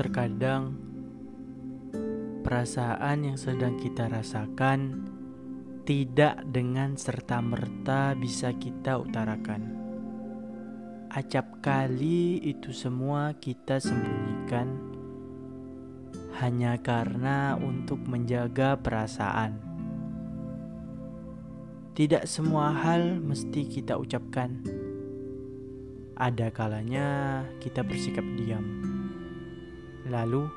Terkadang perasaan yang sedang kita rasakan tidak dengan serta-merta bisa kita utarakan. Acap kali itu semua kita sembunyikan hanya karena untuk menjaga perasaan. Tidak semua hal mesti kita ucapkan. Ada kalanya kita bersikap diam. Lalu,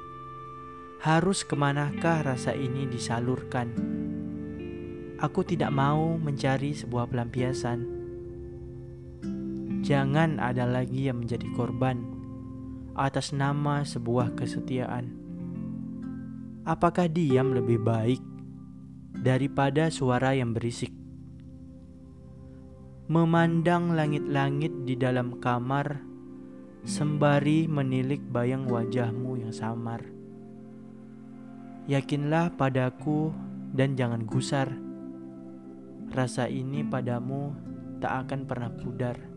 harus ke manakah rasa ini disalurkan? Aku tidak mau mencari sebuah pelampiasan. Jangan ada lagi yang menjadi korban atas nama sebuah kesetiaan. Apakah diam lebih baik daripada suara yang berisik? Memandang langit-langit di dalam kamar sembari menilik bayang wajahmu yang samar. Yakinlah padaku dan jangan gusar. Rasa ini padamu tak akan pernah pudar.